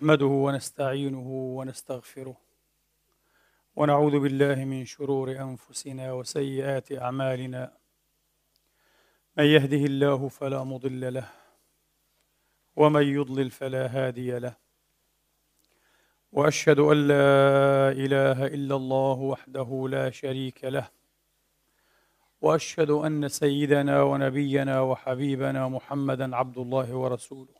نحمده ونستعينه ونستغفره ونعوذ بالله من شرور أنفسنا وسيئات أعمالنا. من يهده الله فلا مضل له ومن يضلل فلا هادي له. وأشهد أن لا إله إلا الله وحده لا شريك له. وأشهد أن سيدنا ونبينا وحبيبنا محمدا عبد الله ورسوله.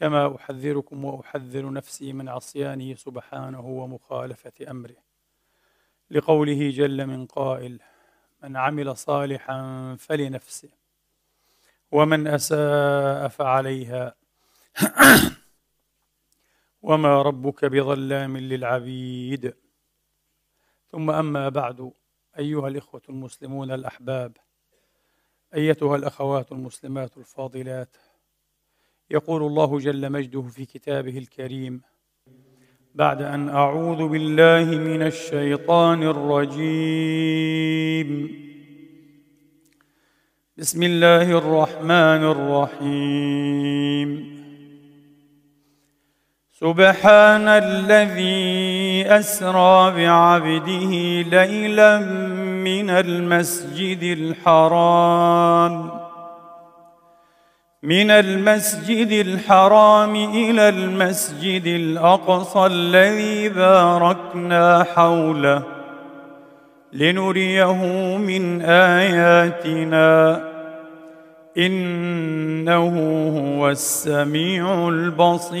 كما أحذركم وأحذر نفسي من عصيانه سبحانه ومخالفة أمره. لقوله جل من قائل من عمل صالحا فلنفسه ومن أساء فعليها وما ربك بظلام للعبيد. ثم أما بعد أيها الإخوة المسلمون الأحباب أيتها الأخوات المسلمات الفاضلات يقول الله جل مجده في كتابه الكريم بعد أن أعوذ بالله من الشيطان الرجيم. بسم الله الرحمن الرحيم. سبحان الذي أسرى بعبده ليلا من المسجد الحرام. من المسجد الحرام إلى المسجد الأقصى الذي باركنا حوله لنريه من آياتنا. إنه هو السميع البصير.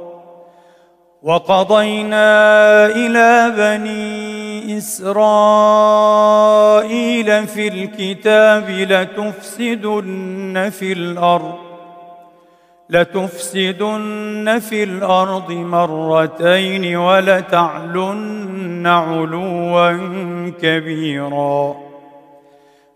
وقضينا إلى بني إسرائيل في الكتاب لتفسدن في الأرض لتفسدن في الأرض مرتين ولتعلن علوا كبيرا.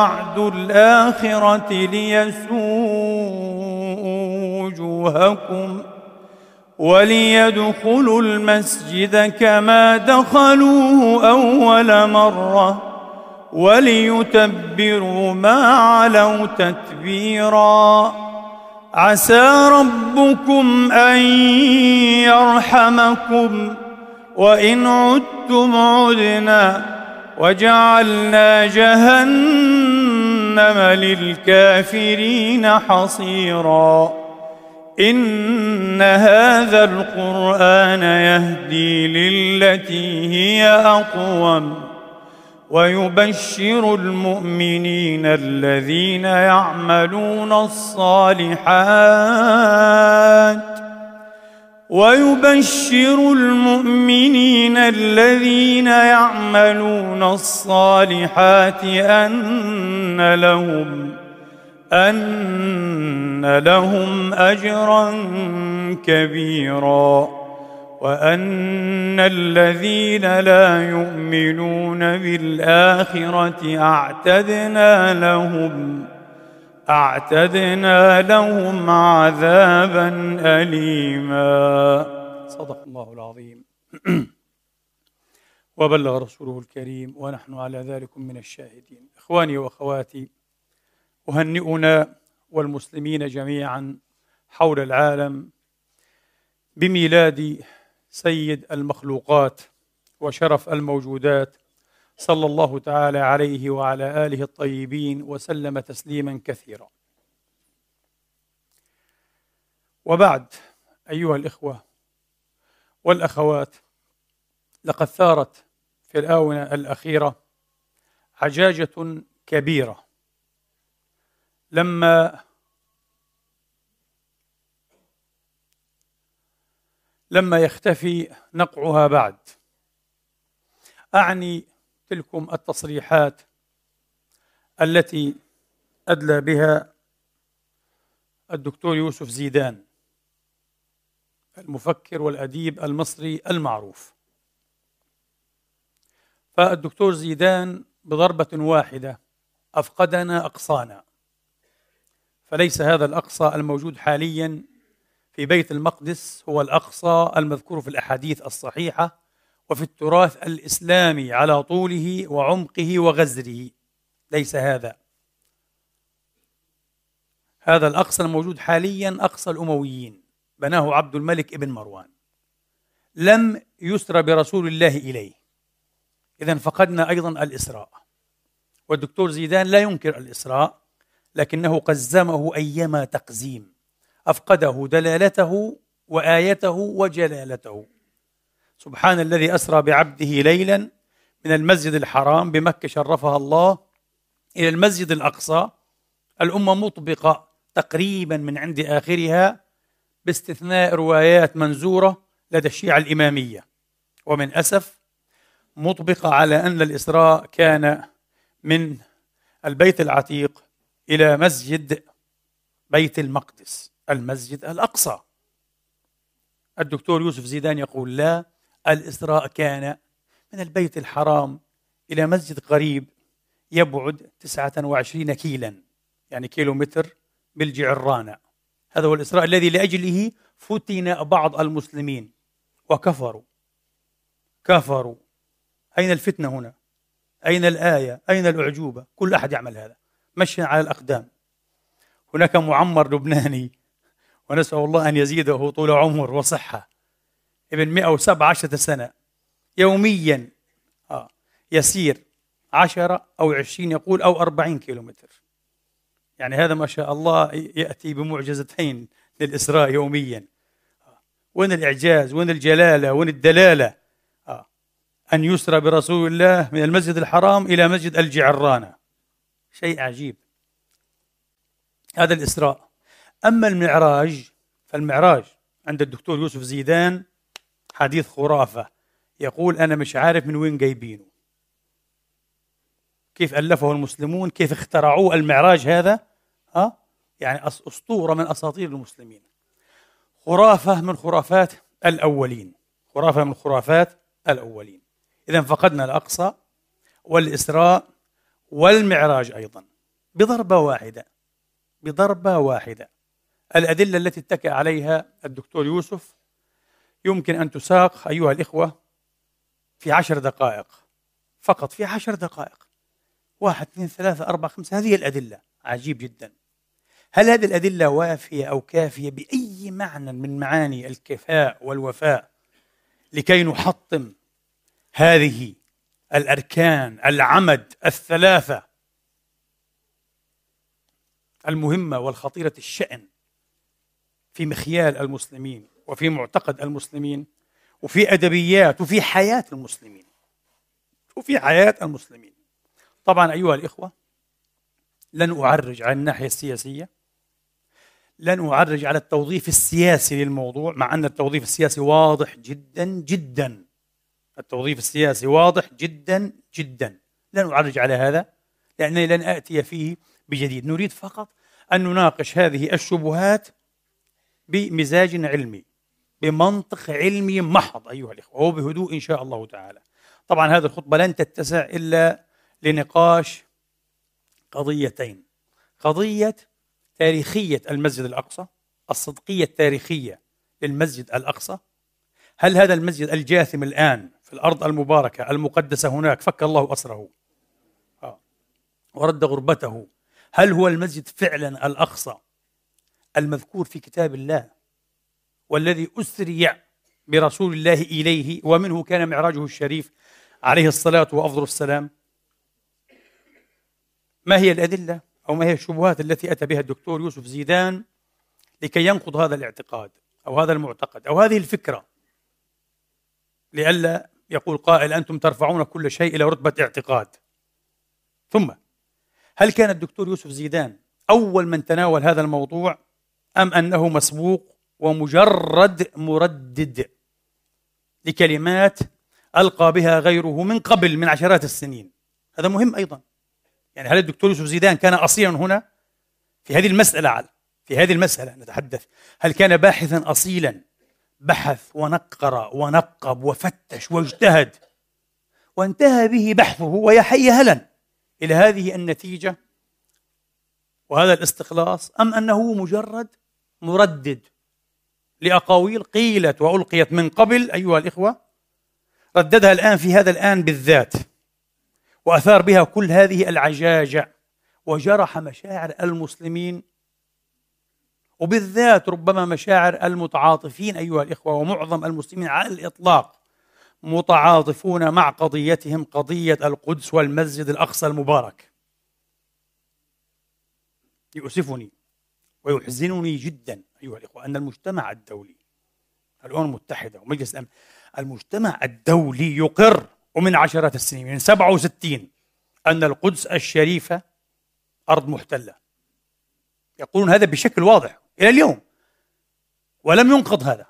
وعد الآخرة ليسوءوا وجوهكم وليدخلوا المسجد كما دخلوه أول مرة وليتبروا ما علوا تتبيرا. عسى ربكم أن يرحمكم. وإن عدتم عدنا وجعلنا جهنم للكافرين حصيرا. إن هذا القرآن يهدي للتي هي أقوم ويبشر المؤمنين الذين يعملون الصالحات ويبشر المؤمنين الذين يعملون الصالحات أن لهم أن لهم أجرا كبيرا وأن الذين لا يؤمنون بالآخرة أعتدنا لهم أعتدنا لهم عذابا اليما. صدق الله العظيم. وبلغ رسوله الكريم ونحن على ذلك من الشاهدين. إخواني وأخواتي أهنئنا والمسلمين جميعا حول العالم بميلاد سيد المخلوقات وشرف الموجودات صلى الله تعالى عليه وعلى آله الطيبين وسلم تسليما كثيرا. وبعد أيها الإخوة والأخوات لقد ثارت في الآونة الأخيرة عجاجة كبيرة لما لما يختفي نقعها بعد. أعني تلكم التصريحات التي أدلى بها الدكتور يوسف زيدان المفكر والأديب المصري المعروف. فالدكتور زيدان بضربة واحدة أفقدنا أقصانا فليس هذا الأقصى الموجود حاليا في بيت المقدس هو الأقصى المذكور في الأحاديث الصحيحة وفي التراث الإسلامي على طوله وعمقه وغزره ليس هذا. هذا الأقصى الموجود حاليا أقصى الأمويين. بناه عبد الملك ابن مروان. لم يسر برسول الله إليه. اذا فقدنا أيضا الإسراء. والدكتور زيدان لا ينكر الإسراء لكنه قزمه أيما تقزيم. أفقده دلالته وآيته وجلالته. سبحان الذي أسرى بعبده ليلا من المسجد الحرام بمكة شرفها الله إلى المسجد الأقصى. الأمة مطبقة تقريبا من عند آخرها باستثناء روايات منزورة لدى الشيعة الإمامية. ومن أسف مطبقة على أن الإسراء كان من البيت العتيق إلى مسجد بيت المقدس المسجد الأقصى. الدكتور يوسف زيدان يقول لا الإسراء كان من البيت الحرام إلى مسجد قريب يبعد 29 كيلا يعني كيلو متر بالجعرانة هذا هو الإسراء الذي لأجله فتن بعض المسلمين. وكفروا. كفروا. أين الفتنة هنا؟ أين الآية؟ أين الأعجوبة؟ كل أحد يعمل هذا. مشي على الأقدام. هناك معمر لبناني. ونسأل الله أن يزيده طول عمر وصحة. ابن 117 سنة. يوميا آه يسير عشرة أو عشرين يقول أو أربعين كيلو متر يعني هذا ما شاء الله يأتي بمعجزتين للإسراء يوميا. آه. وين الإعجاز؟ وين الجلالة؟ وين الدلالة؟ آه. أن يسرى برسول الله من المسجد الحرام إلى مسجد الجعرانة. شيء عجيب. هذا الإسراء. أما المعراج فالمعراج عند الدكتور يوسف زيدان حديث خرافة. يقول أنا مش عارف من وين جايبينه. كيف ألفه المسلمون؟ كيف اخترعوه؟ المعراج هذا؟ ها؟ يعني أسطورة من أساطير المسلمين. خرافة من خرافات الأولين. خرافة من خرافات الأولين. إذا فقدنا الأقصى والإسراء والمعراج أيضا. بضربة واحدة. بضربة واحدة. الأدلة التي اتكى عليها الدكتور يوسف يمكن أن تساق أيها الإخوة في عشر دقائق. فقط في عشر دقائق. واحد اثنين ثلاثة أربعة خمسة. هذه الأدلة. عجيب جدا. هل هذه الأدلة وافية أو كافية بأي معنى من معاني الكفاء والوفاء لكي نحطم هذه الأركان العمد الثلاثة المهمة والخطيرة الشأن في مخيال المسلمين؟ وفي معتقد المسلمين وفي أدبيات وفي حياة المسلمين. وفي حياة المسلمين. طبعا أيها الإخوة لن أعرج عن الناحية السياسية. لن أعرج على التوظيف السياسي للموضوع مع أن التوظيف السياسي واضح جدا جدا. التوظيف السياسي واضح جدا جدا. لن أعرج على هذا لأنني لن آتي فيه بجديد. نريد فقط أن نناقش هذه الشبهات بمزاج علمي. بمنطق علمي محض أيها الإخوة وبهدوء إن شاء الله تعالى. طبعا هذه الخطبة لن تتسع إلا لنقاش قضيتين. قضية تاريخية المسجد الأقصى الصدقية التاريخية للمسجد الأقصى. هل هذا المسجد الجاثم الآن في الأرض المباركة المقدسة هناك؟ فك الله أسره. آه. ورد غربته. هل هو المسجد فعلا الأقصى المذكور في كتاب الله؟ والذي أسري برسول الله إليه ومنه كان معراجه الشريف عليه الصلاة وأفضل السلام. ما هي الأدلة أو ما هي الشبهات التي أتى بها الدكتور يوسف زيدان لكي ينقض هذا الاعتقاد أو هذا المعتقد أو هذه الفكرة؟ لئلا يقول قائل أنتم ترفعون كل شيء إلى رتبة اعتقاد. ثم هل كان الدكتور يوسف زيدان أول من تناول هذا الموضوع أم أنه مسبوق ومجرد مردد لكلمات ألقى بها غيره من قبل من عشرات السنين. هذا مهم أيضا. يعني هل الدكتور يوسف زيدان كان أصيلا هنا؟ في هذه المسألة على في هذه المسألة نتحدث. هل كان باحثا أصيلا؟ بحث ونقر ونقب وفتش واجتهد. وانتهى به بحثه ويا حي هلا. إلى هذه النتيجة وهذا الاستخلاص أم أنه مجرد مردد؟ لأقاويل قيلت وألقيت من قبل أيها الإخوة رددها الآن في هذا الآن بالذات وأثار بها كل هذه العجاجة وجرح مشاعر المسلمين وبالذات ربما مشاعر المتعاطفين أيها الإخوة ومعظم المسلمين على الإطلاق متعاطفون مع قضيتهم قضية القدس والمسجد الأقصى المبارك. يؤسفني ويحزنني جدا. أيها الإخوة أن المجتمع الدولي الأمم المتحدة ومجلس الأمن المجتمع الدولي يقر ومن عشرات السنين من 67 أن القدس الشريفة أرض محتلة. يقولون هذا بشكل واضح إلى اليوم ولم ينقض هذا.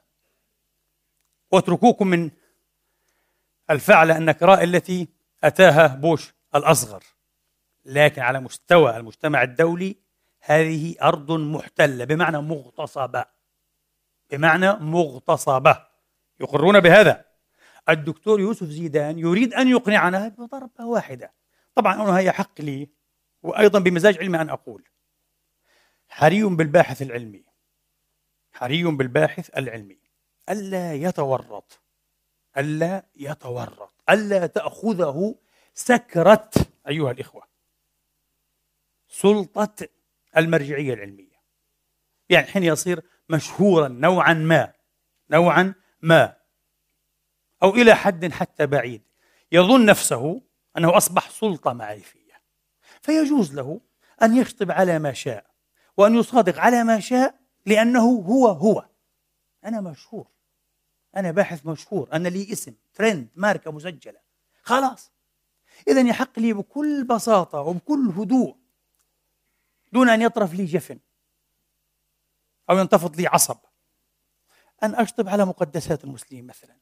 واتركوكم من الفعلة النكراء التي أتاها بوش الأصغر. لكن على مستوى المجتمع الدولي هذه أرض محتلة بمعنى مغتصبة. بمعنى مغتصبة. يقرون بهذا. الدكتور يوسف زيدان يريد أن يقنعنا بضربة واحدة. طبعا أنا هي حق لي وأيضا بمزاج علمي أن أقول. حري بالباحث العلمي. حري بالباحث العلمي. ألا يتورط. ألا يتورط. ألا تأخذه سكرة أيها الإخوة. سلطة المرجعية العلمية. يعني حين يصير مشهورا نوعا ما نوعا ما أو إلى حد حتى بعيد يظن نفسه أنه أصبح سلطة معرفية. فيجوز له أن يشطب على ما شاء وأن يصادق على ما شاء لأنه هو هو. أنا مشهور. أنا باحث مشهور. أنا لي اسم ترند ماركة مسجلة. خلاص. إذا يحق لي بكل بساطة وبكل هدوء دون أن يطرف لي جفن أو ينتفض لي عصب. أن أشطب على مقدسات المسلمين مثلا.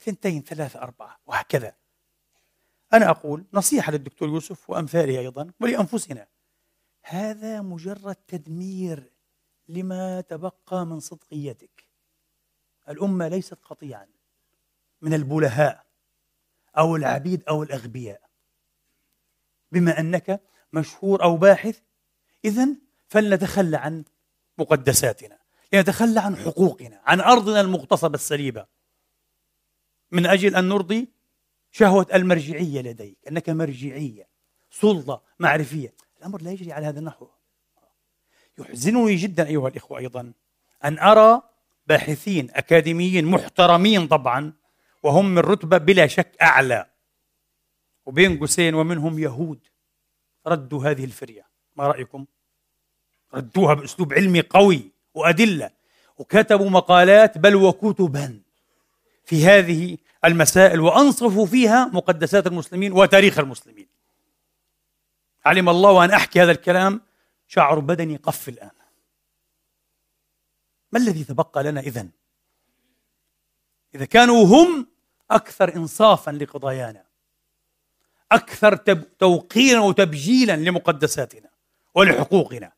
ثنتين ثلاثة أربعة وهكذا. أنا أقول نصيحة للدكتور يوسف وأمثاله أيضا ولأنفسنا. هذا مجرد تدمير لما تبقى من صدقيتك. الأمة ليست قطيعا من البلهاء أو العبيد أو الأغبياء. بما أنك مشهور أو باحث إذا فلنتخلى عن مقدساتنا لنتخلى عن حقوقنا عن أرضنا المغتصبة السليبة. من أجل أن نرضي شهوة المرجعية لديك أنك مرجعية سلطة معرفية. الأمر لا يجري على هذا النحو. يحزنني جدا أيها الإخوة أيضا أن أرى باحثين أكاديميين محترمين طبعا وهم من رتبة بلا شك أعلى. وبين قوسين ومنهم يهود. ردوا هذه الفرية. ما رأيكم؟ ردوها بأسلوب علمي قوي وأدلة وكتبوا مقالات بل وكتبا في هذه المسائل وأنصفوا فيها مقدسات المسلمين وتاريخ المسلمين علم الله وأن أحكي هذا الكلام شعر بدني قف الآن ما الذي تبقى لنا إذن؟ إذا كانوا هم أكثر إنصافا لقضايانا أكثر توقيرا وتبجيلا لمقدساتنا ولحقوقنا.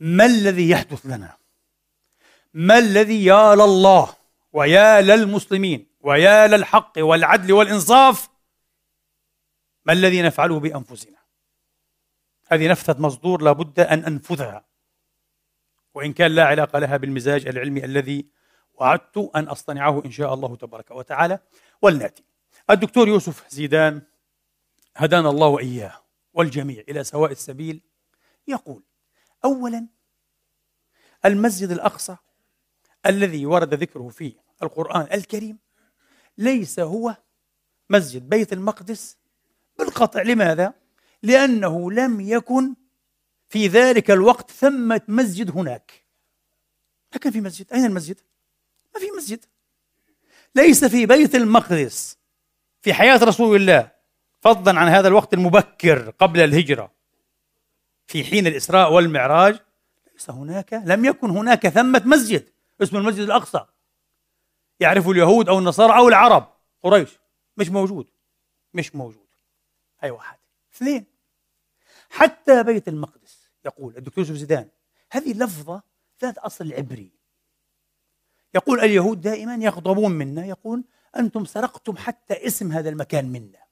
ما الذي يحدث لنا؟ ما الذي يا لله ويا للمسلمين ويا للحق والعدل والإنصاف؟ ما الذي نفعله بأنفسنا؟ هذه نفثة مصدور لابد أن أنفذها. وإن كان لا علاقة لها بالمزاج العلمي الذي وعدت أن أصطنعه إن شاء الله تبارك وتعالى. ولنأتي. الدكتور يوسف زيدان هدانا الله وإياه والجميع إلى سواء السبيل. يقول أولا المسجد الأقصى الذي ورد ذكره في القرآن الكريم ليس هو مسجد بيت المقدس بالقطع لماذا؟ لأنه لم يكن في ذلك الوقت ثمة مسجد هناك ما كان في مسجد أين المسجد؟ ما في مسجد ليس في بيت المقدس في حياة رسول الله فضلا عن هذا الوقت المبكر قبل الهجرة في حين الإسراء والمعراج ليس هناك لم يكن هناك ثمة مسجد اسمه المسجد الأقصى. يعرفه اليهود أو النصارى أو العرب. قريش. مش موجود. مش موجود. هاي واحد. اثنين. حتى بيت المقدس يقول الدكتور يوسف زيدان هذه لفظة ذات أصل عبري. يقول اليهود دائما يغضبون منا يقول أنتم سرقتم حتى اسم هذا المكان منا.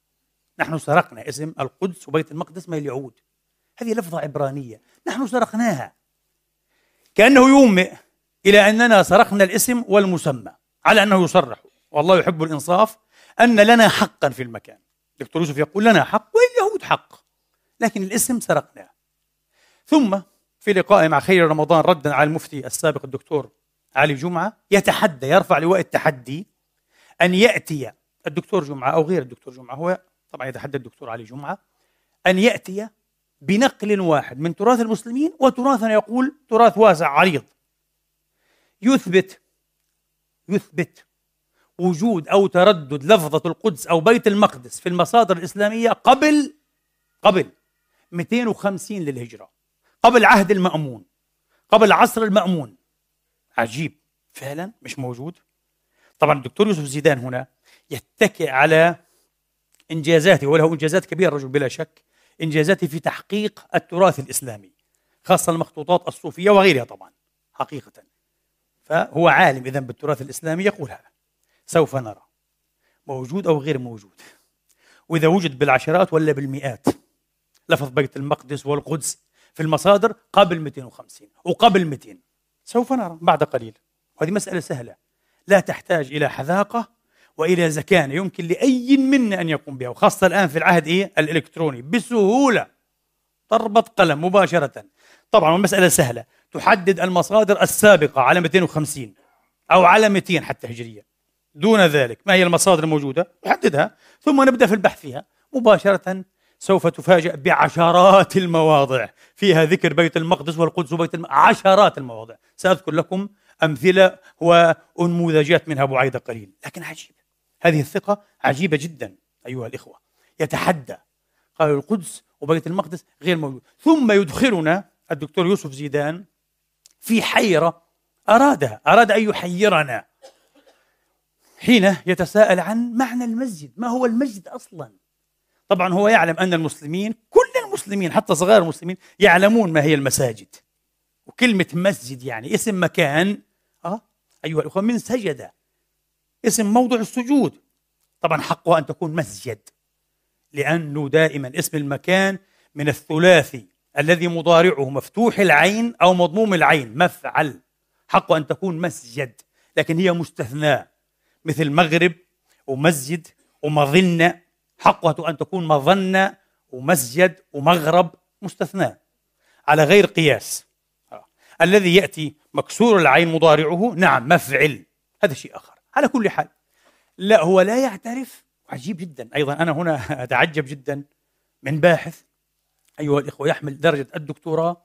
نحن سرقنا اسم القدس وبيت المقدس من اليهود. هذه لفظة عبرانية. نحن سرقناها. كأنه يومئ إلى أننا سرقنا الاسم والمسمى على أنه يصرح. والله يحب الإنصاف أن لنا حقا في المكان. دكتور يوسف يقول لنا حق واليهود حق لكن الاسم سرقناه. ثم في لقاء مع خير رمضان ردا على المفتي السابق الدكتور علي جمعة يتحدى يرفع لواء التحدي أن يأتي الدكتور جمعة أو غير الدكتور جمعة هو طبعا يتحدى الدكتور علي جمعة أن يأتي بنقل واحد من تراث المسلمين وتراث يقول تراث واسع عريض. يثبت يثبت وجود أو تردد لفظة القدس أو بيت المقدس في المصادر الإسلامية قبل قبل 250 للهجرة قبل عهد المأمون قبل عصر المأمون. عجيب. فعلا مش موجود؟ طبعا الدكتور يوسف زيدان هنا يتكئ على إنجازاته وله إنجازات كبيرة الرجل بلا شك. انجازاته في تحقيق التراث الإسلامي خاصة المخطوطات الصوفية وغيرها طبعا حقيقة. فهو عالم اذا بالتراث الإسلامي يقول هذا سوف نرى. موجود أو غير موجود. وإذا وجد بالعشرات ولا بالمئات لفظ بيت المقدس والقدس في المصادر قبل 250 وقبل 200 سوف نرى بعد قليل. وهذه مسألة سهلة. لا تحتاج إلى حذاقة وإلى زكانة يمكن لأي منا أن يقوم بها وخاصة الآن في العهد إيه؟ الإلكتروني بسهولة ضربة قلم مباشرة. طبعا المسألة سهلة. تحدد المصادر السابقة على 250 أو على 200 حتى هجرية. دون ذلك ما هي المصادر الموجودة؟ نحددها ثم نبدأ في البحث فيها. مباشرة سوف تفاجأ بعشرات المواضع. فيها ذكر بيت المقدس والقدس وبيت الم... عشرات المواضع. سأذكر لكم أمثلة ونموذجات منها بعيدة قليل. لكن عجيب. هذه الثقة عجيبة جدا أيها الإخوة. يتحدى قال القدس وبيت المقدس غير موجود. ثم يدخلنا الدكتور يوسف زيدان في حيرة أرادها. أراد أن يحيرنا. حين يتساءل عن معنى المسجد. ما هو المسجد أصلا؟ طبعا هو يعلم أن المسلمين كل المسلمين حتى صغار المسلمين يعلمون ما هي المساجد. وكلمة مسجد يعني اسم مكان أه أيها الأخوة من سجد. اسم موضع السجود. طبعا حقها أن تكون مسجد لأنه دائما اسم المكان من الثلاثي الذي مضارعه مفتوح العين أو مضموم العين مفعل. حقه أن تكون مسجد لكن هي مستثناة. مثل مغرب ومسجد ومظنة حقها أن تكون مظنة ومسجد ومغرب مستثناة. على غير قياس. آه. الذي يأتي مكسور العين مضارعه نعم مفعل. هذا شيء آخر. على كل حال. لا هو لا يعترف. عجيب جدا. أيضا أنا هنا أتعجب جدا من باحث أيها الإخوة يحمل درجة الدكتوراه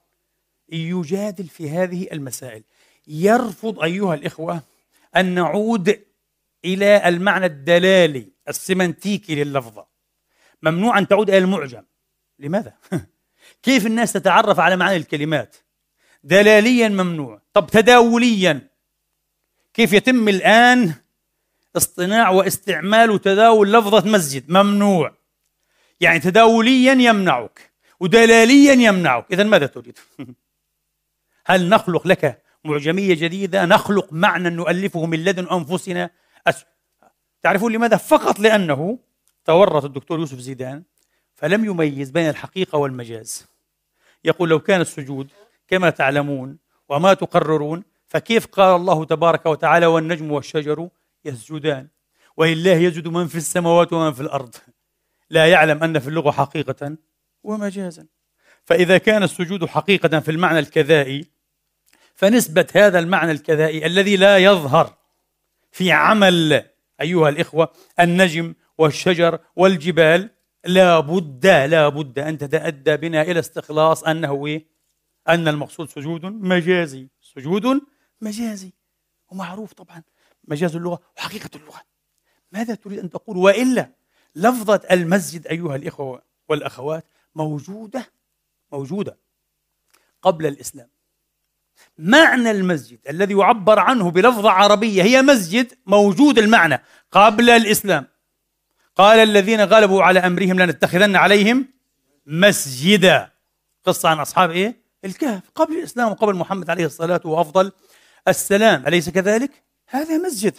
يجادل في هذه المسائل. يرفض أيها الإخوة أن نعود إلى المعنى الدلالي السمنتيكي لللفظة ممنوع أن تعود إلى المعجم. لماذا؟ كيف الناس تتعرف على معاني الكلمات؟ دلاليا ممنوع. طب تداوليا. كيف يتم الآن اصطناع واستعمال وتداول لفظة مسجد؟ ممنوع. يعني تداوليا يمنعك ودلاليا يمنعك. إذا ماذا تريد؟ هل نخلق لك معجمية جديدة؟ نخلق معنى نؤلفه من لدن أنفسنا؟ أس... تعرفون لماذا؟ فقط لأنه تورط الدكتور يوسف زيدان فلم يميز بين الحقيقة والمجاز. يقول لو كان السجود كما تعلمون وما تقررون فكيف قال الله تبارك وتعالى والنجم والشجر يسجدان؟ ولله يسجد من في السماوات ومن في الأرض. لا يعلم أن في اللغة حقيقة ومجازا. فإذا كان السجود حقيقة في المعنى الكذائي فنسبة هذا المعنى الكذائي الذي لا يظهر في عمل أيها الإخوة النجم والشجر والجبال لا بد لا بد أن تتأدى بنا إلى استخلاص أنه إيه؟ أن المقصود سجود مجازي. سجود مجازي ومعروف طبعا مجاز اللغة وحقيقة اللغة. ماذا تريد أن تقول؟ وإلا لفظة المسجد أيها الإخوة والأخوات موجودة موجودة قبل الإسلام. معنى المسجد الذي يعبر عنه بلفظة عربية هي مسجد موجود المعنى قبل الإسلام. قال الذين غلبوا على أمرهم لنتخذن عليهم مسجدا. قصة عن أصحاب إيه؟ الكهف. قبل الإسلام وقبل محمد عليه الصلاة وأفضل السلام أليس كذلك؟ هذا مسجد.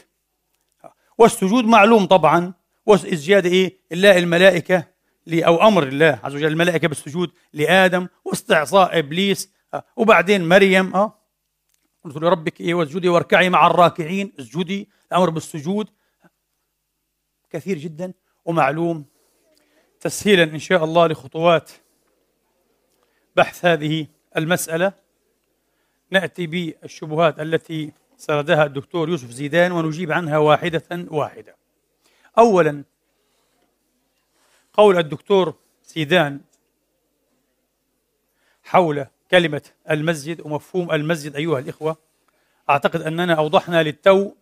والسجود معلوم طبعا. وإسجاد إيه؟ الله الملائكة أو أمر الله عز وجل الملائكة بالسجود لآدم واستعصاء إبليس وبعدين مريم آه. قلت لربك إيه؟ واسجدي واركعي مع الراكعين اسجدي الأمر بالسجود. كثير جدا ومعلوم. تسهيلا إن شاء الله لخطوات بحث هذه المسألة. نأتي بالشبهات التي سردها الدكتور يوسف زيدان ونجيب عنها واحدة واحدة. اولا قول الدكتور زيدان حول كلمة المسجد ومفهوم المسجد أيها الإخوة. أعتقد أننا أوضحنا للتو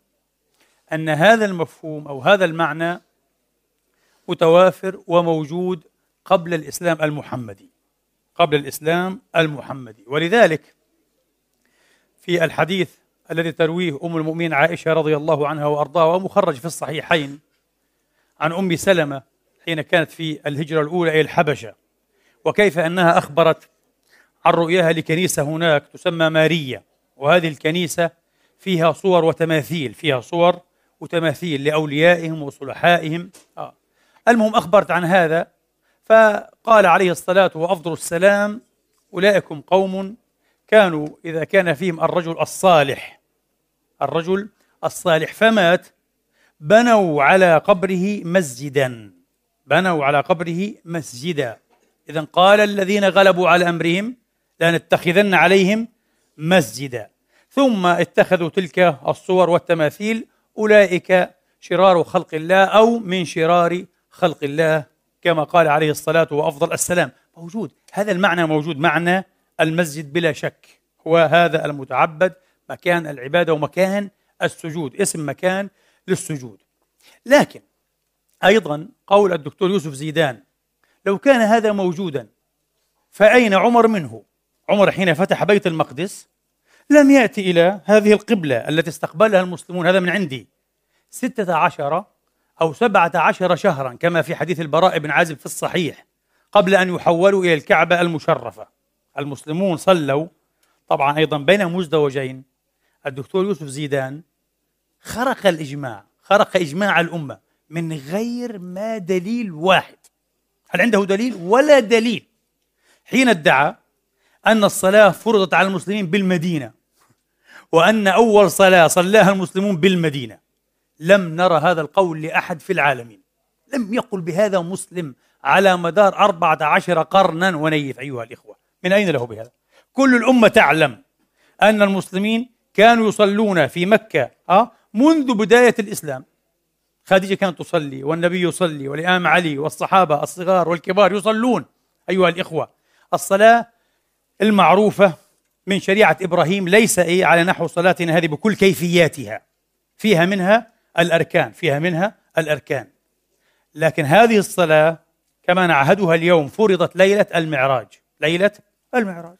أن هذا المفهوم أو هذا المعنى متوافر وموجود قبل الإسلام المحمدي. قبل الإسلام المحمدي. ولذلك في الحديث الذي ترويه أم المؤمنين عائشة رضي الله عنها وأرضاها ومخرج في الصحيحين عن أم سلمة حين كانت في الهجرة الأولى إلى الحبشة وكيف أنها أخبرت عن رؤياها لكنيسة هناك تسمى ماريا وهذه الكنيسة فيها صور وتماثيل فيها صور وتماثيل لأوليائهم وصلحائهم آه. المهم أخبرت عن هذا فقال عليه الصلاة وأفضل السلام أولئكم قوم كانوا إذا كان فيهم الرجل الصالح الرجل الصالح فمات بنوا على قبره مسجدا بنوا على قبره مسجدا. إذا قال الذين غلبوا على أمرهم لنتخذن عليهم مسجدا. ثم اتخذوا تلك الصور والتماثيل أولئك شرار خلق الله أو من شرار خلق الله كما قال عليه الصلاة وأفضل السلام موجود هذا المعنى موجود معنى المسجد بلا شك. هو هذا المتعبد مكان العبادة ومكان السجود اسم مكان للسجود. لكن أيضا قول الدكتور يوسف زيدان لو كان هذا موجودا فأين عمر منه؟ عمر حين فتح بيت المقدس لم يأتي إلى هذه القبلة التي استقبلها المسلمون. هذا من عندي. ستة عشر أو سبعة عشر شهرا كما في حديث البراء بن عازب في الصحيح قبل أن يحولوا إلى الكعبة المشرفة. المسلمون صلوا. طبعا أيضا بين مزدوجين. الدكتور يوسف زيدان خرق الإجماع خرق إجماع الأمة من غير ما دليل واحد. هل عنده دليل؟ ولا دليل. حين ادعى أن الصلاة فرضت على المسلمين بالمدينة وأن أول صلاة صلاها المسلمون بالمدينة لم نرى هذا القول لأحد في العالمين. لم يقل بهذا مسلم على مدار أربعة عشر قرنا ونيف أيها الإخوة. من أين له بهذا؟ كل الأمة تعلم أن المسلمين كانوا يصلون في مكة أه؟ منذ بداية الإسلام خديجة كانت تصلي والنبي يصلي والإمام علي والصحابة الصغار والكبار يصلون أيها الإخوة الصلاة المعروفة من شريعة إبراهيم ليس إيه على نحو صلاتنا هذه بكل كيفياتها فيها منها الأركان فيها منها الأركان لكن هذه الصلاة كما نعهدها اليوم فرضت ليلة المعراج ليلة المعراج.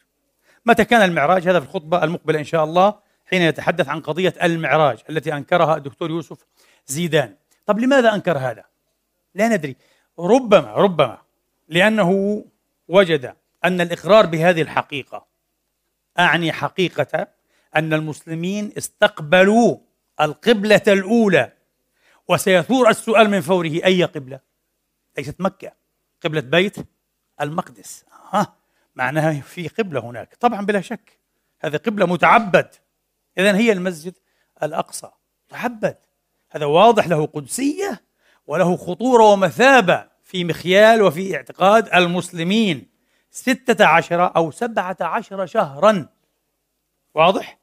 متى كان المعراج؟ هذا في الخطبة المقبلة إن شاء الله حين يتحدث عن قضية المعراج التي أنكرها الدكتور يوسف زيدان. طب لماذا أنكر هذا؟ لا ندري. ربما ربما لأنه وجد أن الإقرار بهذه الحقيقة أعني حقيقة أن المسلمين استقبلوا القبلة الأولى وسيثور السؤال من فوره أي قبلة؟ ليست مكة قبلة بيت المقدس. ها معناها في قبلة هناك. طبعا بلا شك. هذه قبلة متعبد. إذا هي المسجد الأقصى. متعبد. هذا واضح له قدسية وله خطورة ومثابة في مخيال وفي اعتقاد المسلمين. ستة عشر أو سبعة عشر شهرا. واضح؟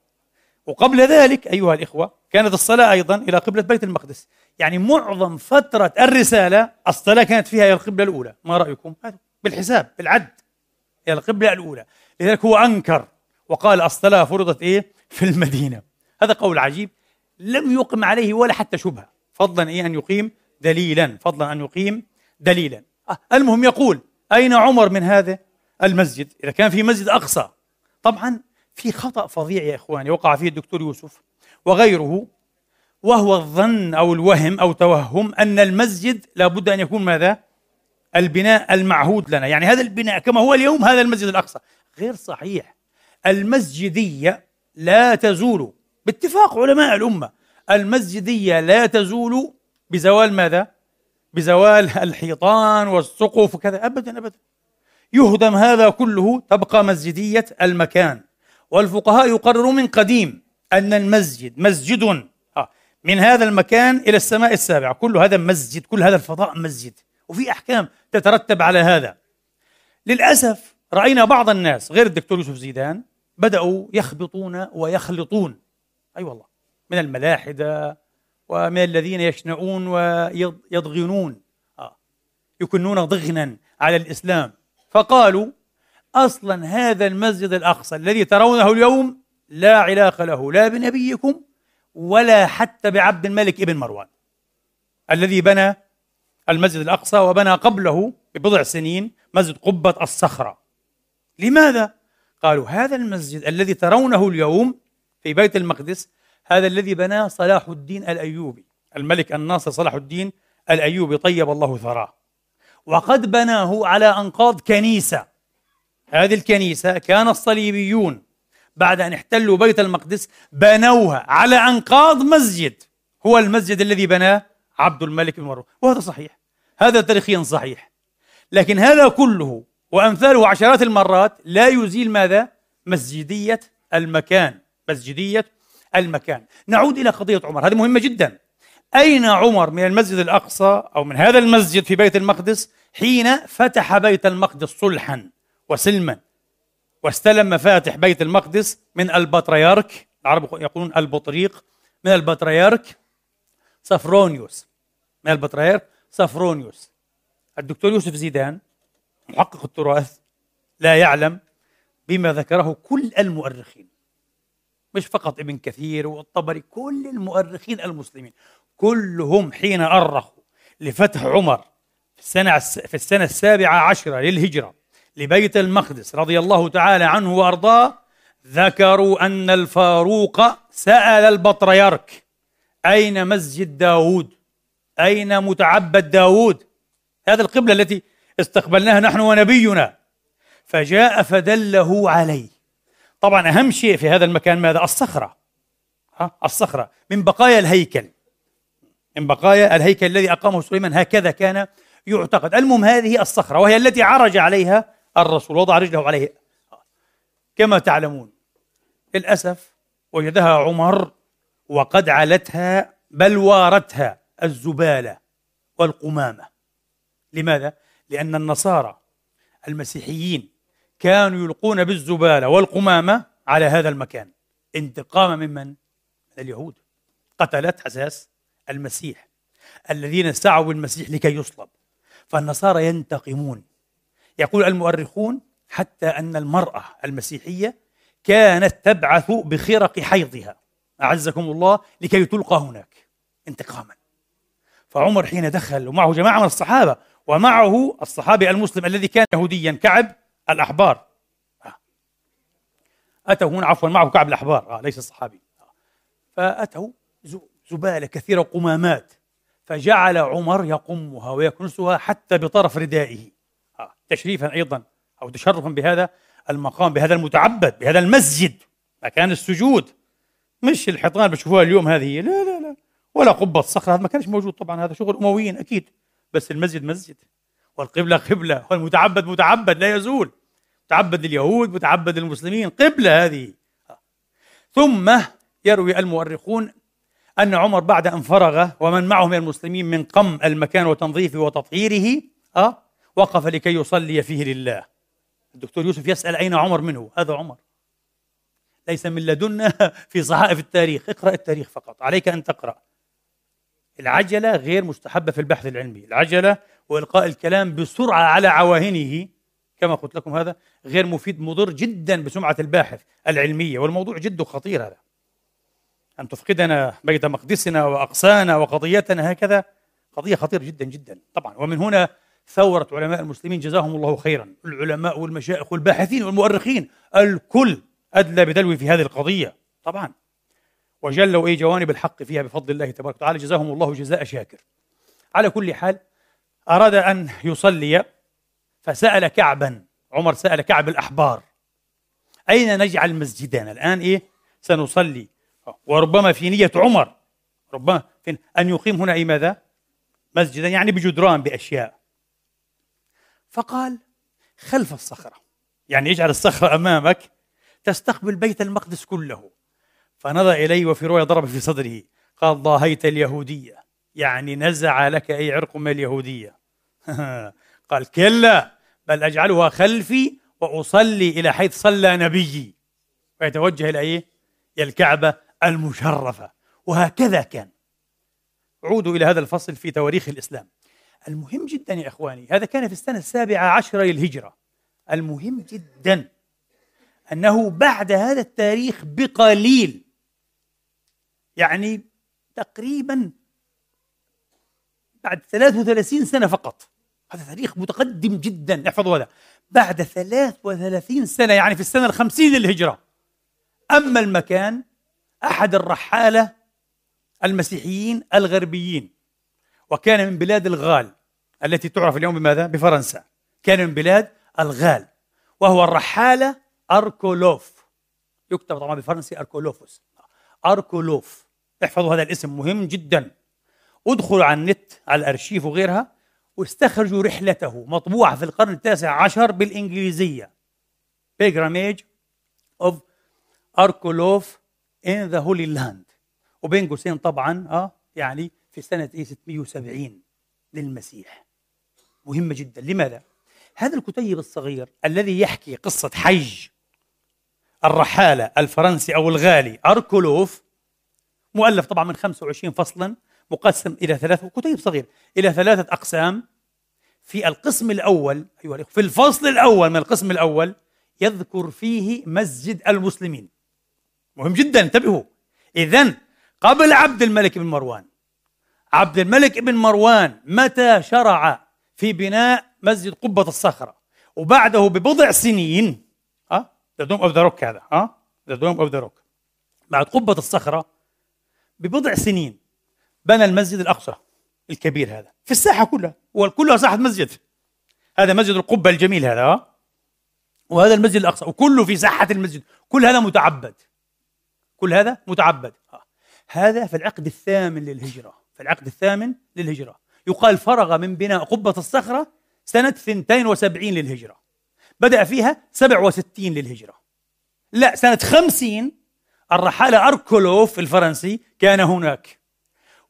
وقبل ذلك أيها الإخوة كانت الصلاة أيضا إلى قبلة بيت المقدس. يعني معظم فترة الرسالة الصلاة كانت فيها إلى القبلة الأولى. ما رأيكم؟ بالحساب بالعد. إلى القبلة الأولى. لذلك هو أنكر وقال الصلاة فرضت إيه؟ في المدينة. هذا قول عجيب. لم يقم عليه ولا حتى شبهة. فضلا إيه؟ أن يقيم دليلا. فضلا أن يقيم دليلا. آه، المهم يقول أين عمر من هذا المسجد؟ إذا كان في مسجد أقصى. طبعا في خطأ فظيع يا إخواني وقع فيه الدكتور يوسف وغيره وهو الظن أو الوهم أو توهم أن المسجد لابد أن يكون ماذا؟ البناء المعهود لنا. يعني هذا البناء كما هو اليوم هذا المسجد الأقصى. غير صحيح. المسجدية لا تزول باتفاق علماء الأمة المسجدية لا تزول بزوال ماذا؟ بزوال الحيطان والسقف وكذا. أبدا أبدا. يهدم هذا كله تبقى مسجدية المكان. والفقهاء يقررون من قديم أن المسجد مسجد آه، من هذا المكان إلى السماء السابعة. كل هذا مسجد كل هذا الفضاء مسجد. وفي أحكام تترتب على هذا. للأسف رأينا بعض الناس غير الدكتور يوسف زيدان بدأوا يخبطون ويخلطون. أي أيوة والله من الملاحدة ومن الذين يشنعون ويضغنون. آه. يكنون ضغنا على الإسلام. فقالوا أصلا هذا المسجد الأقصى الذي ترونه اليوم لا علاقة له لا بنبيكم ولا حتى بعبد الملك ابن مروان الذي بنى المسجد الأقصى وبنى قبله ببضع سنين مسجد قبة الصخرة. لماذا؟ قالوا هذا المسجد الذي ترونه اليوم في بيت المقدس هذا الذي بناه صلاح الدين الأيوبي. الملك الناصر صلاح الدين الأيوبي طيب الله ثراه. وقد بناه على أنقاض كنيسة. هذه الكنيسة كان الصليبيون بعد أن احتلوا بيت المقدس بنوها على أنقاض مسجد. هو المسجد الذي بناه عبد الملك بن مروان. وهذا صحيح. هذا تاريخيا صحيح. لكن هذا كله وأمثاله عشرات المرات لا يزيل ماذا؟ مسجدية المكان. مسجدية المكان. نعود إلى قضية عمر. هذه مهمة جدا. أين عمر من المسجد الأقصى أو من هذا المسجد في بيت المقدس حين فتح بيت المقدس صلحا وسلما؟ واستلم مفاتح بيت المقدس من البطريرك. العرب يقولون البطريق. من البطريرك. صفرونيوس من البطريرك. صفرونيوس الدكتور يوسف زيدان محقق التراث لا يعلم بما ذكره كل المؤرخين. مش فقط ابن كثير والطبري كل المؤرخين المسلمين. كلهم حين أرخوا لفتح عمر في السنة في السنة السابعة عشرة للهجرة لبيت المقدس رضي الله تعالى عنه وأرضاه ذكروا أن الفاروق سأل البطريرك أين مسجد داود أين متعبد داود؟ هذه القبلة التي استقبلناها نحن ونبينا. فجاء فدله عليه طبعا أهم شيء في هذا المكان ماذا؟ الصخرة. ها؟ الصخرة. من بقايا الهيكل. من بقايا الهيكل الذي أقامه سليمان. هكذا كان يعتقد. المهم هذه الصخرة وهي التي عرج عليها الرسول وضع رجله عليه. كما تعلمون للأسف وجدها عمر وقد علتها بل وارتها الزبالة والقمامة. لماذا؟ لأن النصارى المسيحيين كانوا يلقون بالزبالة والقمامة على هذا المكان. انتقاما ممن؟ من؟ اليهود. قتلت حساس المسيح الذين سعوا بالمسيح لكي يصلب. فالنصارى ينتقمون. يقول المؤرخون حتى أن المرأة المسيحية كانت تبعث بخرق حيضها. أعزكم الله لكي تلقى هناك انتقاما. فعمر حين دخل ومعه جماعة من الصحابة ومعه الصحابي المسلم الذي كان يهوديا كعب الأحبار. آه. أتوا هنا عفوا معه كعب الأحبار. آه ليس الصحابي آه. فأتوا زبالة كثيرة قمامات. فجعل عمر يقمها ويكنسها حتى بطرف ردائه. تشريفا أيضا أو تشرفا بهذا المقام بهذا المتعبد بهذا المسجد مكان السجود. مش الحيطان بتشوفوها اليوم هذه. لا لا لا. ولا قبة صخرة هذا ما كانش موجود طبعا هذا شغل أمويين أكيد بس المسجد مسجد والقبلة قبلة والمتعبد متعبد لا يزول متعبد لليهود متعبد للمسلمين قبلة هذه. ثم يروي المؤرخون أن عمر بعد أن فرغ ومن معه من المسلمين من قم المكان وتنظيفه وتطهيره أه وقف لكي يصلي فيه لله. الدكتور يوسف يسأل أين عمر منه؟ هذا عمر. ليس من لدنا في صحائف التاريخ اقرأ التاريخ فقط عليك أن تقرأ. العجلة غير مستحبة في البحث العلمي. العجلة وإلقاء الكلام بسرعة على عواهنه كما قلت لكم هذا غير مفيد مضر جدا بسمعة الباحث العلمية. والموضوع جد خطير هذا. أن تفقدنا بيت مقدسنا وأقصانا وقضيتنا هكذا قضية خطيرة جدا جدا. طبعا ومن هنا ثورة علماء المسلمين جزاهم الله خيرا. العلماء والمشايخ والباحثين والمؤرخين الكل أدلى بدلو في هذه القضية. طبعا. وجلوا أي جوانب الحق فيها بفضل الله تبارك وتعالى. جزاهم الله جزاء شاكر. على كل حال أراد أن يصلي فسأل كعبا. عمر سأل كعب الأحبار أين نجعل مسجدنا؟ الآن إيه؟ سنصلي. وربما في نية عمر ربما في أن يقيم هنا أي ماذا؟ مسجدا يعني بجدران بأشياء. فقال خلف الصخرة. يعني اجعل الصخرة أمامك تستقبل بيت المقدس كله. فنظر إليه وفي رؤيا ضرب في صدره قال ضاهيت اليهودية. يعني نزع لك أي عرق من اليهودية. قال كلا بل أجعلها خلفي وأصلي إلى حيث صلى نبيي. ويتوجه إلى إيه؟ إلى الكعبة المشرفة. وهكذا كان. عودوا إلى هذا الفصل في تواريخ الإسلام. المهم جدا يا إخواني هذا كان في السنة السابعة عشرة للهجرة. المهم جدا أنه بعد هذا التاريخ بقليل يعني تقريبا بعد 33 سنة فقط. هذا تاريخ متقدم جدا. احفظوا هذا. بعد 33 سنة يعني في السنة الخمسين للهجرة. أما المكان أحد الرحالة المسيحيين الغربيين وكان من بلاد الغال التي تعرف اليوم بماذا؟ بفرنسا. كان من بلاد الغال وهو الرحالة أركولوف. يكتب طبعا بالفرنسي أركولوفوس. أركولوف. احفظوا هذا الاسم مهم جدا. ادخلوا على النت على الأرشيف وغيرها واستخرجوا رحلته مطبوعة في القرن التاسع عشر بالإنجليزية. Pilgrimage of أركولوف in the Holy Land. وبين قوسين طبعا آه يعني في سنة إيه 670 للمسيح. مهمة جدا. لماذا؟ هذا الكتيب الصغير الذي يحكي قصة حج الرحالة الفرنسي أو الغالي أركولوف مؤلف طبعا من 25 فصلا مقسم إلى ثلاثة كتيب صغير إلى ثلاثة أقسام. في القسم الأول أيها الأخوة في الفصل الأول من القسم الأول يذكر فيه مسجد المسلمين. مهم جدا انتبهوا. إذا قبل عبد الملك بن مروان. عبد الملك بن مروان متى شرع في بناء مسجد قبة الصخرة؟ وبعده ببضع سنين. ها the Dome of the Rock هذا. ها the Dome of the Rock بعد قبة الصخرة ببضع سنين بنى المسجد الأقصى الكبير هذا في الساحة كلها وكلها ساحة مسجد. هذا مسجد القبة الجميل هذا وهذا المسجد الأقصى وكله في ساحة المسجد كل هذا متعبد. كل هذا متعبد. هذا في العقد الثامن للهجرة في العقد الثامن للهجرة. يقال فرغ من بناء قبة الصخرة سنة 72 للهجرة. بدأ فيها 67 للهجرة. لا سنة 50 الرحالة أركولوف الفرنسي كان هناك.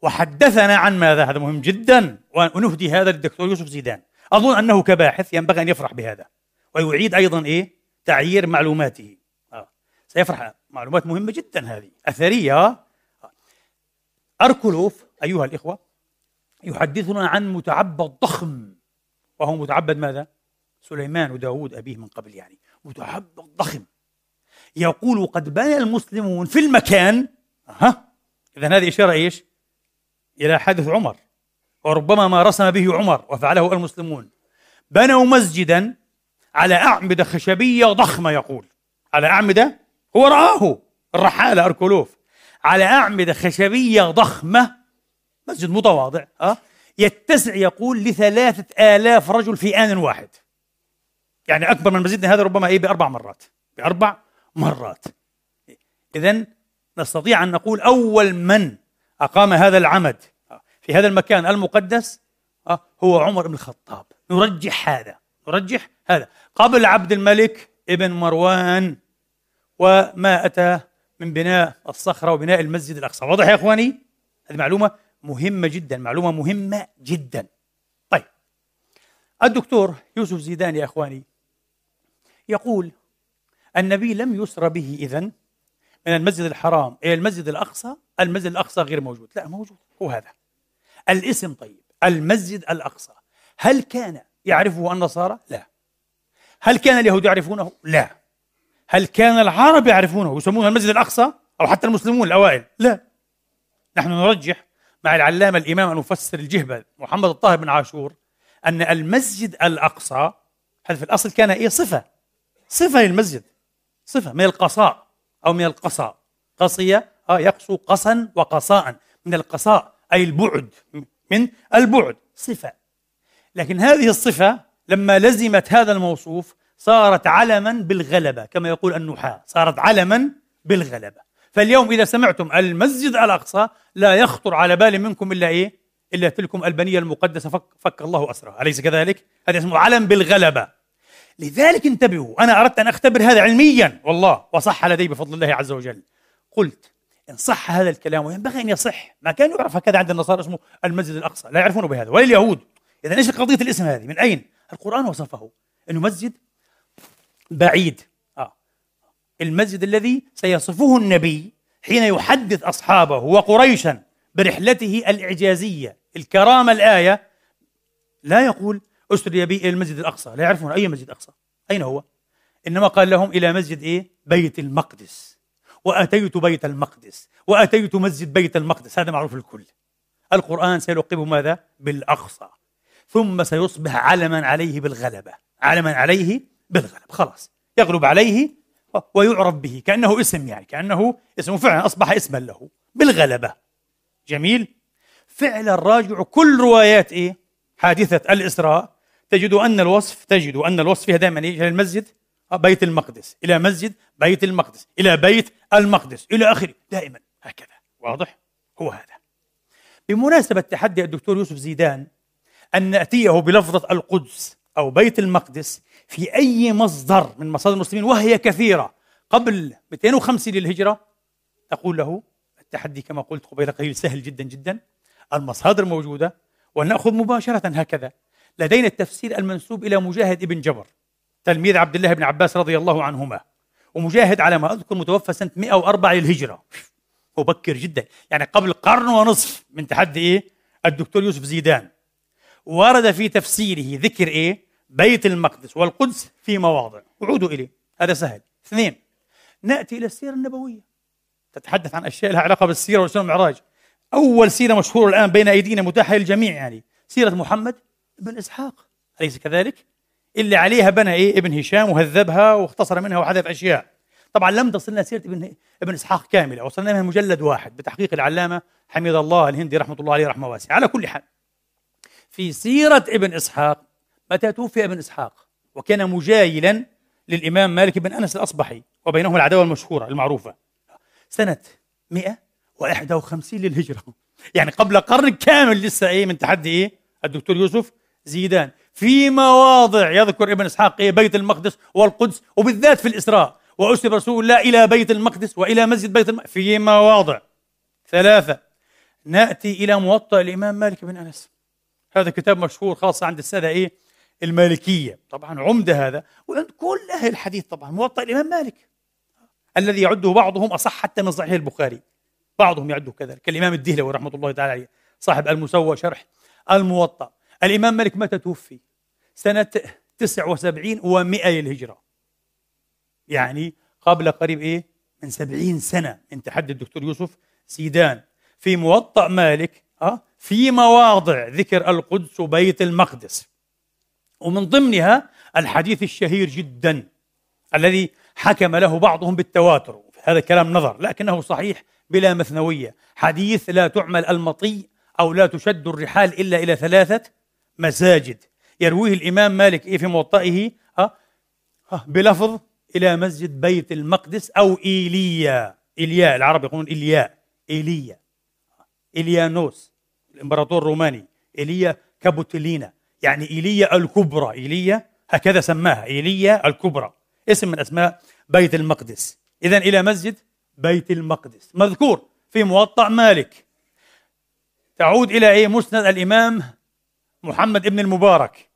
وحدثنا عن ماذا؟ هذا مهم جدا. ونهدي هذا للدكتور يوسف زيدان. أظن أنه كباحث ينبغي أن يفرح بهذا. ويعيد أيضا إيه؟ تعيير معلوماته. آه. سيفرح. معلومات مهمة جدا هذه. أثرية. آه. أركولوف أيها الإخوة يحدثنا عن متعبد ضخم وهو متعبد ماذا؟ سليمان وداود أبيه من قبل يعني. متعبد ضخم يقول قد بنى المسلمون في المكان ها إذا هذه إشارة إيش؟ إلى حدث عمر وربما ما رسم به عمر وفعله المسلمون. بنوا مسجدا على أعمدة خشبية ضخمة يقول. على أعمدة؟ هو رآه الرحالة أركولوف. على أعمدة خشبية ضخمة مسجد متواضع أه؟ يتسع يقول لثلاثة آلاف رجل في آن واحد. يعني أكبر من مسجدنا هذا ربما إيه بأربع مرات. بأربع مرات. إذا نستطيع أن نقول أول من أقام هذا العمد في هذا المكان المقدس أه، هو عمر بن الخطاب. نرجح هذا نرجح هذا. قبل عبد الملك ابن مروان وما أتى من بناء الصخرة وبناء المسجد الأقصى. واضح يا إخواني؟ هذه معلومة مهمة جدا معلومة مهمة جدا. طيب الدكتور يوسف زيدان يا إخواني يقول النبي لم يسر به إذن من المسجد الحرام إلى المسجد الأقصى المسجد الأقصى غير موجود. لا موجود. هو هذا. الاسم طيب. المسجد الأقصى. هل كان يعرفه النصارى؟ لا. هل كان اليهود يعرفونه؟ لا. هل كان العرب يعرفونه؟ يسمونه المسجد الأقصى أو حتى المسلمون الأوائل؟ لا. نحن نرجح مع العلامة الإمام المفسر الجهبذ محمد الطاهر بن عاشور أن المسجد الأقصى هذا في الأصل كان إيه؟ صفة. صفة للمسجد. صفة من القصاء أو من القصاء. قصية آه يقصو قصا وقصاء. من القصاء أي البعد من البعد صفة. لكن هذه الصفة لما لزمت هذا الموصوف صارت علما بالغلبة كما يقول النحاة. صارت علما بالغلبة. فاليوم إذا سمعتم المسجد الأقصى لا يخطر على بال منكم إلا إيه؟ إلا تلكم البنية المقدسة فك, فك الله أسرها. أليس كذلك؟ هذا اسمه علم بالغلبة. لذلك انتبهوا أنا أردت أن أختبر هذا علميا والله وصح لدي بفضل الله عز وجل. قلت إن صح هذا الكلام وينبغي أن يصح. ما كان يعرف هكذا عند النصارى اسمه المسجد الأقصى لا يعرفون بهذا ولا اليهود إذا إيش قضية الاسم هذه؟ من أين؟ القرآن وصفه. أنه مسجد بعيد. آه. المسجد الذي سيصفه النبي حين يحدث أصحابه وقريشا برحلته الإعجازية الكرامة الآية لا يقول أسري بي إلى المسجد الأقصى لا يعرفون أي مسجد أقصى. أين هو؟ إنما قال لهم إلى مسجد إيه؟ بيت المقدس. وأتيت بيت المقدس. وأتيت مسجد بيت المقدس. هذا معروف الكل القرآن سيلقبه ماذا؟ بالأقصى. ثم سيصبح علما عليه بالغلبة. علما عليه بالغلبة. خلاص. يغلب عليه ويعرف به. كأنه اسم يعني. كأنه اسمه فعلا أصبح اسما له. بالغلبة. جميل. فعلا راجع كل روايات إيه؟ حادثة الإسراء. تجد أن الوصف تجد أن الوصف فيها دائما إلى المسجد بيت المقدس. إلى مسجد بيت المقدس. إلى بيت المقدس. إلى آخره. دائما. هكذا. واضح؟ هو هذا. بمناسبة تحدي الدكتور يوسف زيدان أن نأتيه بلفظة القدس أو بيت المقدس في أي مصدر من مصادر المسلمين وهي كثيرة. قبل 250 للهجرة تقول له التحدي كما قلت قبيل قليل سهل جدا جدا المصادر موجودة ونأخذ مباشرة هكذا. لدينا التفسير المنسوب إلى مجاهد ابن جبر تلميذ عبد الله بن عباس رضي الله عنهما ومجاهد على ما أذكر متوفى سنة 104 للهجرة. مبكر جدا. يعني قبل قرن ونصف من تحدي إيه؟ الدكتور يوسف زيدان. ورد في تفسيره ذكر إيه؟ بيت المقدس والقدس في مواضع. وعودوا إليه. هذا سهل. اثنين نأتي إلى السيرة النبوية. تتحدث عن أشياء لها علاقة بالسيرة والسنة والمعراج أول سيرة مشهورة الآن بين أيدينا متاحة للجميع يعني. سيرة محمد بن إسحاق. أليس كذلك؟ اللي عليها بنى إيه؟ ابن هشام وهذبها واختصر منها وحذف أشياء. طبعا لم تصلنا سيرة ابن ابن إسحاق كاملة وصلنا منها مجلد واحد بتحقيق العلامة حميد الله الهندي رحمة الله عليه رحمة واسعة. على كل حال في سيرة ابن إسحاق متى توفي ابن إسحاق؟ وكان مجايلا للإمام مالك بن أنس الأصبحي وبينهم العداوة المشهورة المعروفة. سنة 151 للهجرة. يعني قبل قرن كامل لسه إيه من تحدي إيه؟ الدكتور يوسف زيدان في مواضع يذكر ابن إسحاق إيه بيت المقدس والقدس وبالذات في الإسراء. وأسر رسول الله إلى بيت المقدس وإلى مسجد بيت المقدس في مواضع ثلاثة. نأتي إلى موطأ الإمام مالك بن أنس. هذا كتاب مشهور خاصة عند السادة إيه؟ المالكية. طبعا عمدة هذا. وعند كل أهل الحديث طبعا موطأ الإمام مالك. الذي يعده بعضهم أصح حتى من صحيح البخاري. بعضهم يعده كذلك. كالإمام الدهلوي رحمة الله تعالى عليه صاحب المسوى شرح الموطأ. الإمام مالك متى توفي؟ سنة 79 و100 للهجرة. يعني قبل قريب إيه؟ من 70 سنة من تحدي الدكتور يوسف سيدان في موطأ مالك أه في مواضع ذكر القدس وبيت المقدس. ومن ضمنها الحديث الشهير جدا الذي حكم له بعضهم بالتواتر. هذا كلام نظر لكنه صحيح بلا مثنوية. حديث لا تعمل المطي أو لا تشد الرحال إلا إلى ثلاثة مساجد. يرويه الإمام مالك إيه في موطئه؟ ها بلفظ إلى مسجد بيت المقدس أو إيليا. إيليا العرب يقولون إيليا. إيليا. إليانوس الإمبراطور الروماني. إيليا كابوتلينا. يعني إيليا الكبرى. إيليا هكذا سماها. إيليا الكبرى. اسم من أسماء بيت المقدس. إذا إلى مسجد بيت المقدس. مذكور في موطأ مالك. تعود إلى إيه؟ مسند الإمام محمد ابن المبارك.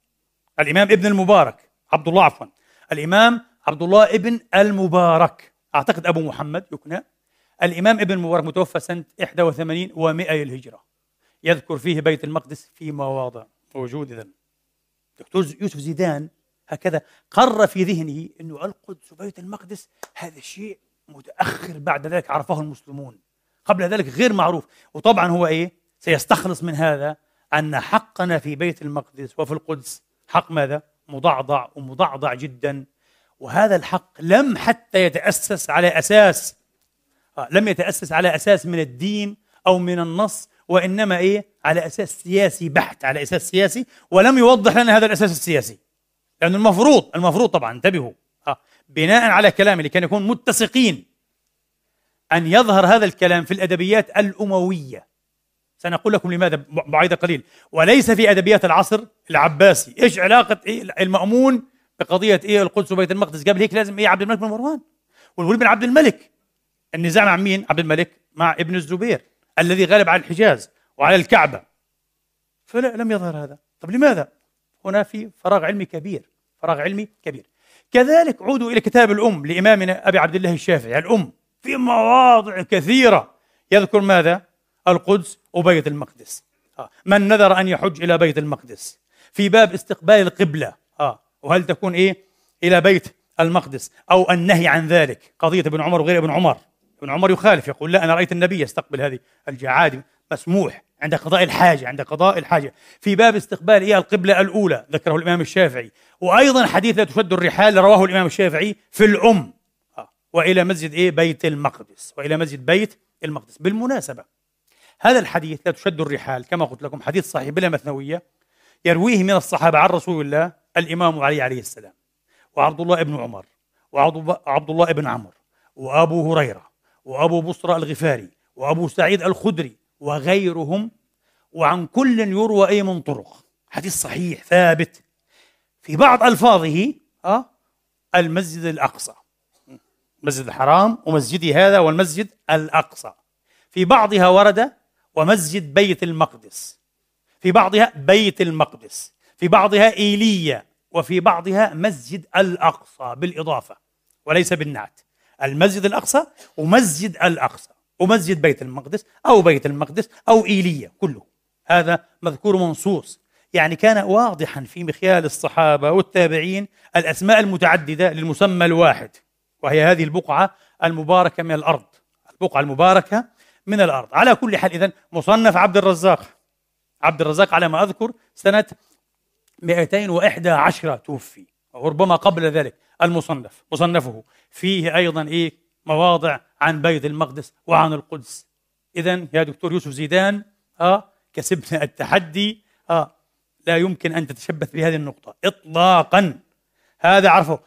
الإمام ابن المبارك. عبد الله عفوا. الإمام عبد الله ابن المبارك. أعتقد أبو محمد يكنى الإمام ابن المبارك متوفى سنة 81 و100 للهجرة. يذكر فيه بيت المقدس في مواضع موجود إذا دكتور يوسف زيدان هكذا قر في ذهنه أنه القدس وبيت المقدس هذا شيء متأخر بعد ذلك عرفه المسلمون. قبل ذلك غير معروف. وطبعا هو إيه؟ سيستخلص من هذا أن حقنا في بيت المقدس وفي القدس حق ماذا؟ مضعضع ومضعضع جدا. وهذا الحق لم حتى يتأسس على أساس آه، لم يتأسس على أساس من الدين أو من النص وإنما إيه؟ على أساس سياسي بحت على أساس سياسي ولم يوضح لنا هذا الأساس السياسي. لأنه المفروض المفروض طبعا انتبهوا آه، بناء على كلامي لكي نكون متسقين أن يظهر هذا الكلام في الأدبيات الأموية. سنقول لكم لماذا بعيد قليل. وليس في أدبيات العصر العباسي. إيش علاقة إيه المأمون بقضية إيه القدس وبيت المقدس؟ قبل هيك لازم إيه عبد الملك بن مروان. والوليد بن عبد الملك. النزاع مع مين؟ عبد الملك مع ابن الزبير الذي غلب على الحجاز وعلى الكعبة. فلا لم يظهر هذا. طب لماذا؟ هنا في فراغ علمي كبير فراغ علمي كبير. كذلك عودوا إلى كتاب الأم لإمامنا أبي عبد الله الشافعي. الأم في مواضع كثيرة. يذكر ماذا؟ القدس وبيت المقدس. آه. من نذر أن يحج إلى بيت المقدس. في باب استقبال القبلة. آه. وهل تكون إيه؟ إلى بيت المقدس أو النهي عن ذلك. قضية ابن عمر وغير ابن عمر. ابن عمر يخالف يقول لا أنا رأيت النبي يستقبل هذه الجعاد مسموح عند قضاء الحاجة عند قضاء الحاجة. في باب استقبال إيه؟ القبلة الأولى ذكره الإمام الشافعي. وأيضا حديث لا تشد الرحال رواه الإمام الشافعي في الأم. آه. وإلى مسجد إيه؟ بيت المقدس. وإلى مسجد بيت المقدس. بالمناسبة هذا الحديث لا تشد الرحال كما قلت لكم حديث صحيح بلا مثنوية يرويه من الصحابة عن رسول الله الإمام علي عليه السلام وعبد الله بن عمر وعبد الله بن عمرو وأبو هريرة وأبو بصرى الغفاري وأبو سعيد الخدري وغيرهم وعن كل يروى أي من طرق. حديث صحيح ثابت. في بعض ألفاظه أه المسجد الأقصى. مسجد الحرام ومسجدي هذا والمسجد الأقصى. في بعضها ورد ومسجد بيت المقدس. في بعضها بيت المقدس في بعضها إيليا وفي بعضها مسجد الأقصى بالإضافة وليس بالنعت. المسجد الأقصى ومسجد الأقصى ومسجد بيت المقدس أو بيت المقدس أو إيليا كله. هذا مذكور منصوص. يعني كان واضحا في مخيال الصحابة والتابعين الأسماء المتعددة للمسمى الواحد وهي هذه البقعة المباركة من الأرض. البقعة المباركة من الأرض. على كل حال إذن مصنف عبد الرزاق. عبد الرزاق على ما أذكر سنة 211 توفي وربما قبل ذلك المصنف. مصنفه فيه أيضا إيه؟ مواضع عن بيت المقدس وعن القدس. إذا يا دكتور يوسف زيدان آه كسبنا التحدي آه لا يمكن أن تتشبث بهذه النقطة إطلاقا. هذا عرفه.